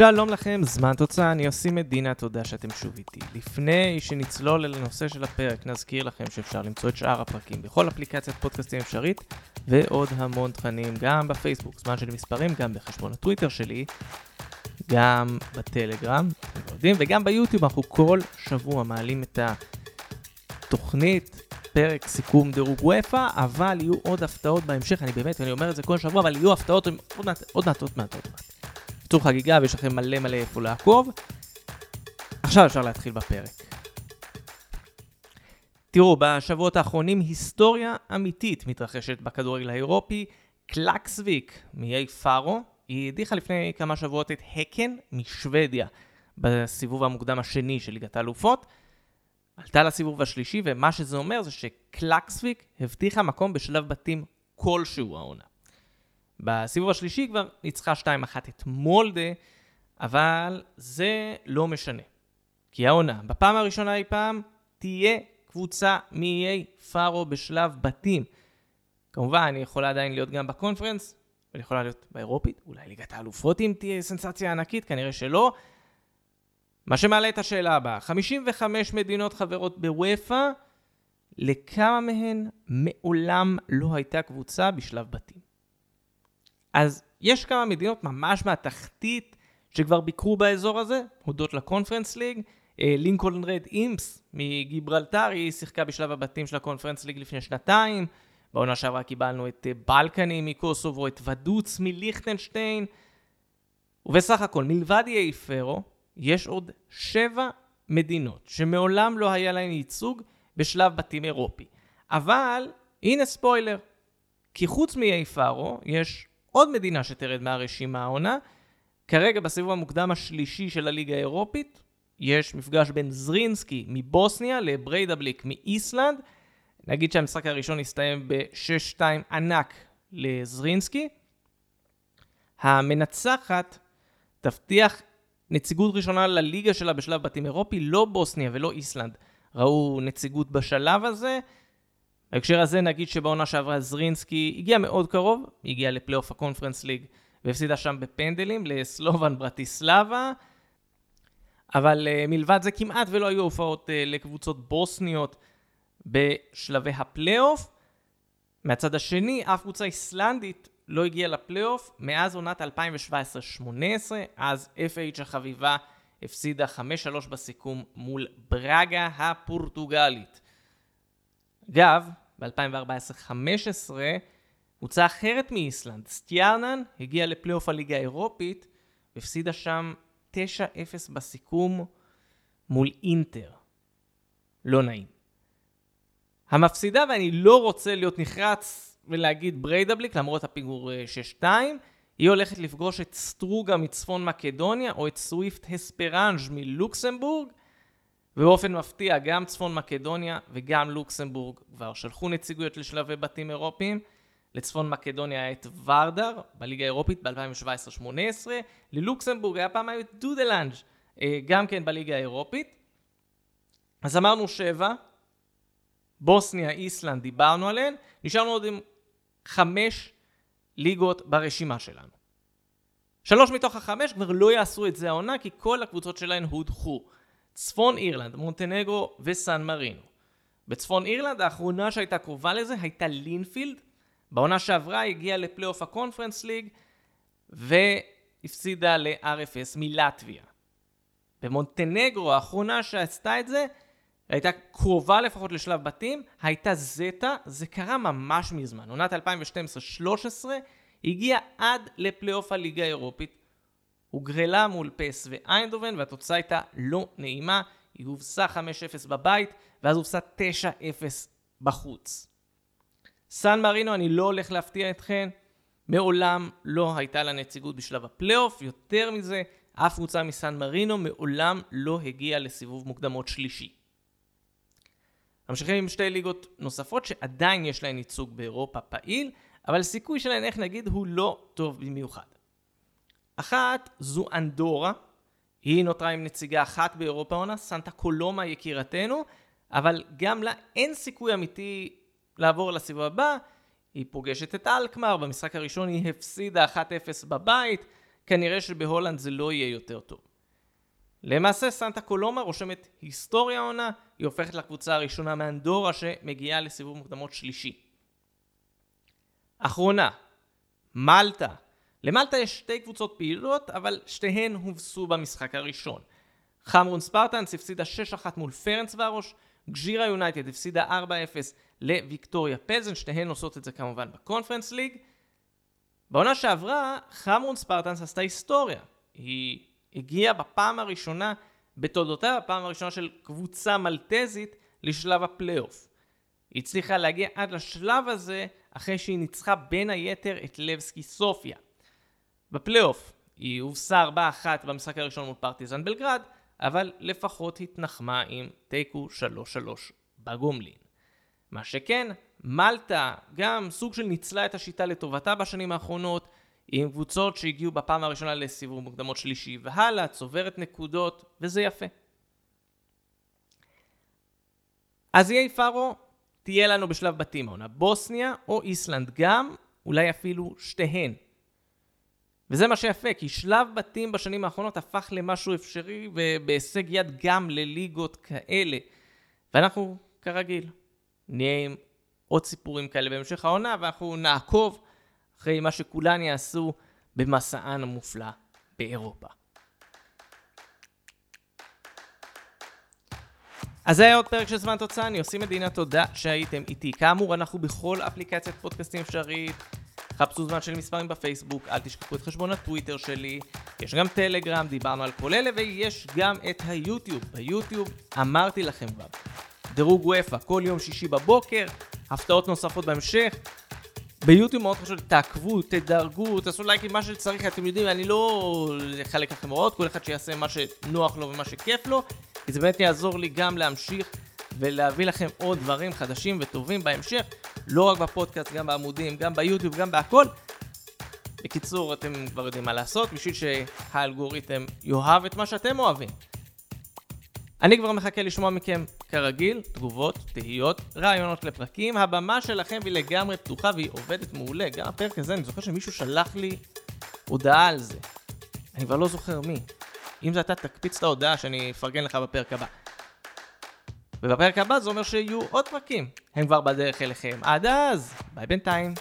שלום לכם, זמן תוצאה, אני יוסי מדינה, תודה שאתם שוב איתי. לפני שנצלול אל הנושא של הפרק, נזכיר לכם שאפשר למצוא את שאר הפרקים בכל אפליקציית פודקאסטים אפשרית, ועוד המון תכנים, גם בפייסבוק, זמן של מספרים, גם בחשבון הטוויטר שלי, גם בטלגרם, אתם יודעים, וגם ביוטיוב, אנחנו כל שבוע מעלים את התוכנית, פרק סיכום דירוג וופא, אבל יהיו עוד הפתעות בהמשך, אני באמת, אני אומר את זה כל שבוע, אבל יהיו הפתעות עוד מעט, עוד מעט, עוד מעט, עוד מעט. צור חגיגה ויש לכם מלא מלא איפה לעקוב. עכשיו אפשר להתחיל בפרק. תראו, בשבועות האחרונים היסטוריה אמיתית מתרחשת בכדורגל האירופי. קלקסוויק מאיי פארו, היא הדיחה לפני כמה שבועות את הקן משוודיה בסיבוב המוקדם השני של ליגת האלופות. עלתה לסיבוב השלישי, ומה שזה אומר זה שקלקסוויק הבטיחה מקום בשלב בתים כלשהו העונה. בסיבוב השלישי כבר ניצחה 2-1 את מולדה, אבל זה לא משנה. כי העונה, בפעם הראשונה אי פעם, תהיה קבוצה מאיי פארו בשלב בתים. כמובן, היא יכולה עדיין להיות גם בקונפרנס, אבל יכולה להיות באירופית, אולי ליגת האלופות אם תהיה סנסציה ענקית, כנראה שלא. מה שמעלה את השאלה הבאה, 55 מדינות חברות בוופא, לכמה מהן מעולם לא הייתה קבוצה בשלב בתים? אז יש כמה מדינות ממש מהתחתית שכבר ביקרו באזור הזה, הודות לקונפרנס ליג. לינקולן רד אימפס מגיברלטר, היא שיחקה בשלב הבתים של הקונפרנס ליג לפני שנתיים. בעונה שעברה קיבלנו את אה, בלקני מקוסובו, את ודוץ מליכטנשטיין. ובסך הכל, מלבד איי פרו, יש עוד שבע מדינות שמעולם לא היה להן ייצוג בשלב בתים אירופי. אבל, הנה ספוילר, כי חוץ מאיי פארו, יש עוד מדינה שתרד מהרשימה העונה. כרגע בסיבוב המוקדם השלישי של הליגה האירופית, יש מפגש בין זרינסקי מבוסניה לבריידבליק מאיסלנד. נגיד שהמשחק הראשון הסתיים ב-6-2 ענק לזרינסקי. המנצחת תבטיח נציגות ראשונה לליגה שלה בשלב בתים אירופי, לא בוסניה ולא איסלנד ראו נציגות בשלב הזה. בהקשר הזה נגיד שבעונה שעברה זרינסקי הגיע מאוד קרוב, הגיע לפלייאוף הקונפרנס ליג והפסידה שם בפנדלים לסלובן ברטיסלבה, אבל אה, מלבד זה כמעט ולא היו הופעות אה, לקבוצות בוסניות בשלבי הפלייאוף. מהצד השני, אף קבוצה איסלנדית לא הגיעה לפלייאוף מאז עונת 2017-2018, אז FH החביבה הפסידה 5-3 בסיכום מול ברגה הפורטוגלית. אגב, ב-2014-2015, קבוצה אחרת מאיסלנד, סטיארנאן, הגיעה לפלייאוף הליגה האירופית, והפסידה שם 9-0 בסיכום מול אינטר. לא נעים. המפסידה, ואני לא רוצה להיות נחרץ ולהגיד בריידבליק, למרות הפיגור 6-2, אה, היא הולכת לפגוש את סטרוגה מצפון מקדוניה, או את סוויפט הספרנג' מלוקסמבורג, ובאופן מפתיע, גם צפון מקדוניה וגם לוקסמבורג כבר שלחו נציגויות לשלבי בתים אירופיים. לצפון מקדוניה היה את ורדר בליגה האירופית ב-2017-2018, ללוקסמבורג היה פעם היה את דודלנג' אה, גם כן בליגה האירופית. אז אמרנו שבע, בוסניה, איסלנד, דיברנו עליהן, נשארנו עוד עם חמש ליגות ברשימה שלנו. שלוש מתוך החמש כבר לא יעשו את זה העונה, כי כל הקבוצות שלהן הודחו. צפון אירלנד, מונטנגרו וסן מרינו. בצפון אירלנד האחרונה שהייתה קרובה לזה הייתה לינפילד. בעונה שעברה הגיעה לפלייאוף הקונפרנס ליג והפסידה ל-RFS מלטביה. במונטנגרו האחרונה שעשתה את זה הייתה קרובה לפחות לשלב בתים, הייתה זטה, זה קרה ממש מזמן. עונת 2012-2013 הגיעה עד לפלייאוף הליגה האירופית הוגרלה מול פס ואיינדובן, והתוצאה הייתה לא נעימה. היא הובסה 5-0 בבית, ואז הובסה 9-0 בחוץ. סן מרינו, אני לא הולך להפתיע אתכם, מעולם לא הייתה לה נציגות בשלב הפלייאוף, יותר מזה, אף קבוצה מסן מרינו מעולם לא הגיעה לסיבוב מוקדמות שלישי. ממשיכים עם שתי ליגות נוספות שעדיין יש להן ייצוג באירופה פעיל, אבל הסיכוי שלהן, איך נגיד, הוא לא טוב במיוחד. אחת זו אנדורה, היא נותרה עם נציגה אחת באירופה עונה, סנטה קולומה יקירתנו, אבל גם לה אין סיכוי אמיתי לעבור לסיבוב הבא. היא פוגשת את אלקמר, במשחק הראשון היא הפסידה 1-0 בבית, כנראה שבהולנד זה לא יהיה יותר טוב. למעשה סנטה קולומה רושמת היסטוריה עונה, היא הופכת לקבוצה הראשונה מאנדורה שמגיעה לסיבוב מוקדמות שלישי. אחרונה, מלטה. למלטה יש שתי קבוצות פעילות, אבל שתיהן הובסו במשחק הראשון. חמרון ספרטנס הפסידה 6-1 מול פרנס וארוש, גז'ירה יונייטד הפסידה 4-0 לוויקטוריה פלזן, שתיהן עושות את זה כמובן בקונפרנס ליג. בעונה שעברה, חמרון ספרטנס עשתה היסטוריה. היא הגיעה בפעם הראשונה בתולדותיה, בפעם הראשונה של קבוצה מלטזית, לשלב הפלייאוף. היא הצליחה להגיע עד לשלב הזה אחרי שהיא ניצחה בין היתר את לבסקי סופיה. בפלייאוף היא הובסה 4-1 במשחק הראשון מול פרטיזן בלגרד, אבל לפחות התנחמה עם תיקו 3-3 בגומלין. מה שכן, מלטה גם סוג של ניצלה את השיטה לטובתה בשנים האחרונות, עם קבוצות שהגיעו בפעם הראשונה לסיבוב מוקדמות שלישי והלאה, צוברת נקודות, וזה יפה. אז יהיה פארו תהיה לנו בשלב בתים העונה בוסניה או איסלנד גם, אולי אפילו שתיהן. וזה מה שיפה, כי שלב בתים בשנים האחרונות הפך למשהו אפשרי ובהישג יד גם לליגות כאלה. ואנחנו, כרגיל, נהיה עם עוד סיפורים כאלה בהמשך העונה, ואנחנו נעקוב אחרי מה שכולן יעשו במסען המופלא באירופה. אז זה היה עוד פרק של זמן תוצאה, אני עושים מדינה תודה שהייתם איתי. כאמור, אנחנו בכל אפליקציית פודקאסטים אפשרית. חפשו זמן של מספרים בפייסבוק, אל תשכחו את חשבון הטוויטר שלי, יש גם טלגרם, דיברנו על כל אלה, ויש גם את היוטיוב. ביוטיוב אמרתי לכם כבר, דירוג וופא כל יום שישי בבוקר, הפתעות נוספות בהמשך. ביוטיוב מאוד חשוב, תעקבו, תדרגו, תעשו לייקים, מה שצריך, אתם יודעים, אני לא אחלק לכם הוראות, כל אחד שיעשה מה שנוח לו ומה שכיף לו, כי זה באמת יעזור לי גם להמשיך ולהביא לכם עוד דברים חדשים וטובים בהמשך, לא רק בפודקאסט, גם בעמודים, גם ביוטיוב, גם בהכל. בקיצור, אתם כבר יודעים מה לעשות, בשביל שהאלגוריתם יאהב את מה שאתם אוהבים. אני כבר מחכה לשמוע מכם, כרגיל, תגובות, תהיות, רעיונות לפרקים. הבמה שלכם היא לגמרי פתוחה והיא עובדת מעולה. גם הפרק הזה, אני זוכר שמישהו שלח לי הודעה על זה. אני כבר לא זוכר מי. אם זה אתה, תקפיץ את ההודעה שאני אפרגן לך בפרק הבא. ובפרק הבא זה אומר שיהיו עוד פרקים. הם כבר בדרך אליכם. עד אז, ביי בינתיים.